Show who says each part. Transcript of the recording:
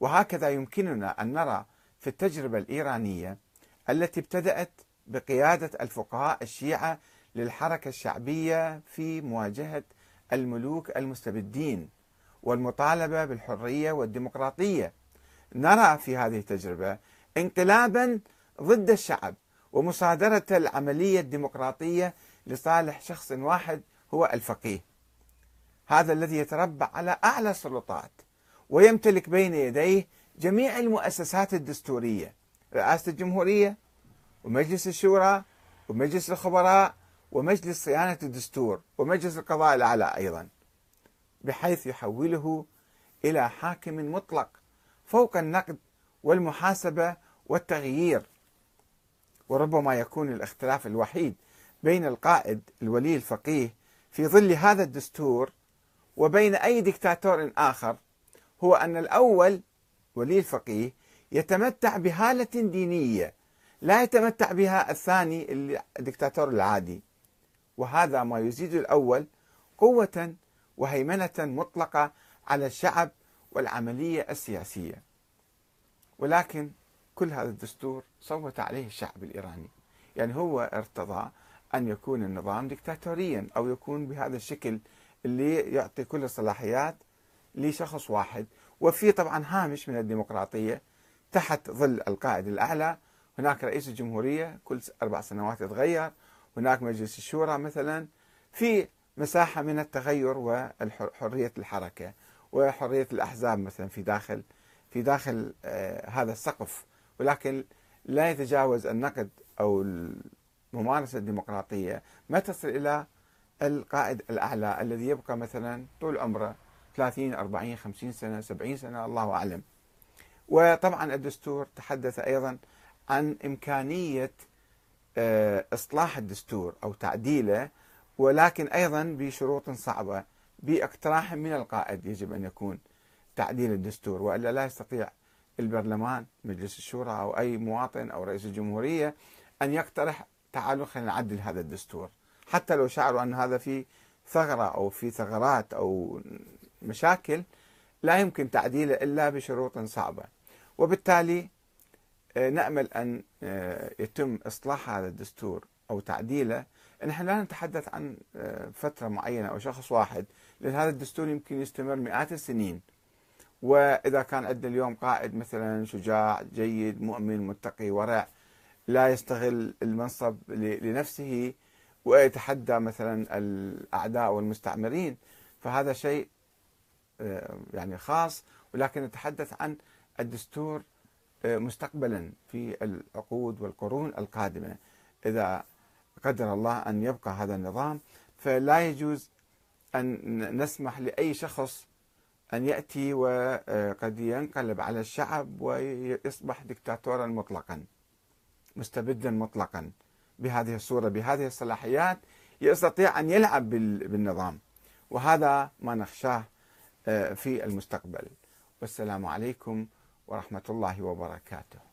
Speaker 1: وهكذا يمكننا أن نرى في التجربة الإيرانية التي ابتدأت بقيادة الفقهاء الشيعة للحركة الشعبية في مواجهة الملوك المستبدين والمطالبة بالحرية والديمقراطية. نرى في هذه التجربة انقلابا ضد الشعب ومصادرة العملية الديمقراطية لصالح شخص واحد هو الفقيه. هذا الذي يتربع على أعلى السلطات ويمتلك بين يديه جميع المؤسسات الدستورية رئاسة الجمهورية ومجلس الشورى ومجلس الخبراء ومجلس صيانة الدستور ومجلس القضاء الأعلى أيضا بحيث يحوله إلى حاكم مطلق فوق النقد والمحاسبة والتغيير. وربما يكون الاختلاف الوحيد بين القائد الولي الفقيه في ظل هذا الدستور وبين أي دكتاتور آخر هو أن الأول ولي الفقيه يتمتع بهالة دينية لا يتمتع بها الثاني الدكتاتور العادي. وهذا ما يزيد الأول قوة وهيمنة مطلقة على الشعب والعملية السياسية. ولكن كل هذا الدستور صوت عليه الشعب الإيراني. يعني هو ارتضى أن يكون النظام دكتاتوريا أو يكون بهذا الشكل اللي يعطي كل الصلاحيات لشخص واحد. وفي طبعا هامش من الديمقراطية تحت ظل القائد الأعلى. هناك رئيس الجمهورية كل أربع سنوات يتغير. هناك مجلس الشورى مثلا. في مساحة من التغير وحرية الحركة وحرية الأحزاب مثلا في داخل في داخل آه، هذا السقف. ولكن لا يتجاوز النقد أو الممارسة الديمقراطية. ما تصل إلى القائد الأعلى الذي يبقى مثلا طول عمره 30 40 50 سنة 70 سنة الله أعلم. وطبعا الدستور تحدث أيضا عن إمكانية آه، إصلاح الدستور أو تعديله ولكن أيضا بشروط صعبة بإقتراح من القائد يجب أن يكون تعديل الدستور وإلا لا يستطيع البرلمان مجلس الشورى أو أي مواطن أو رئيس الجمهورية أن يقترح تعالوا خلينا نعدل هذا الدستور. حتى لو شعروا أن هذا في ثغرة أو في ثغرات أو مشاكل لا يمكن تعديله إلا بشروط صعبة. وبالتالي آه، نأمل أن آه، يتم إصلاح هذا الدستور أو تعديله. نحن لا نتحدث عن آه، فترة معينة أو شخص واحد لأن هذا الدستور يمكن يستمر مئات السنين. وإذا كان عندنا اليوم قائد مثلا شجاع جيد مؤمن متقي ورع لا يستغل المنصب لنفسه ويتحدى مثلا الأعداء والمستعمرين فهذا شيء يعني خاص ولكن نتحدث عن الدستور آه، مستقبلا في العقود والقرون القادمة. إذا قدر الله أن يبقى هذا النظام فلا يجوز أن نسمح لأي شخص أن يأتي وقد ينقلب على الشعب ويصبح دكتاتورا مطلقا مستبدا مطلقا بهذه الصورة بهذه الصلاحيات يستطيع أن يلعب بالنظام. وهذا ما نخشاه آه، في المستقبل. والسلام عليكم ورحمة الله وبركاته.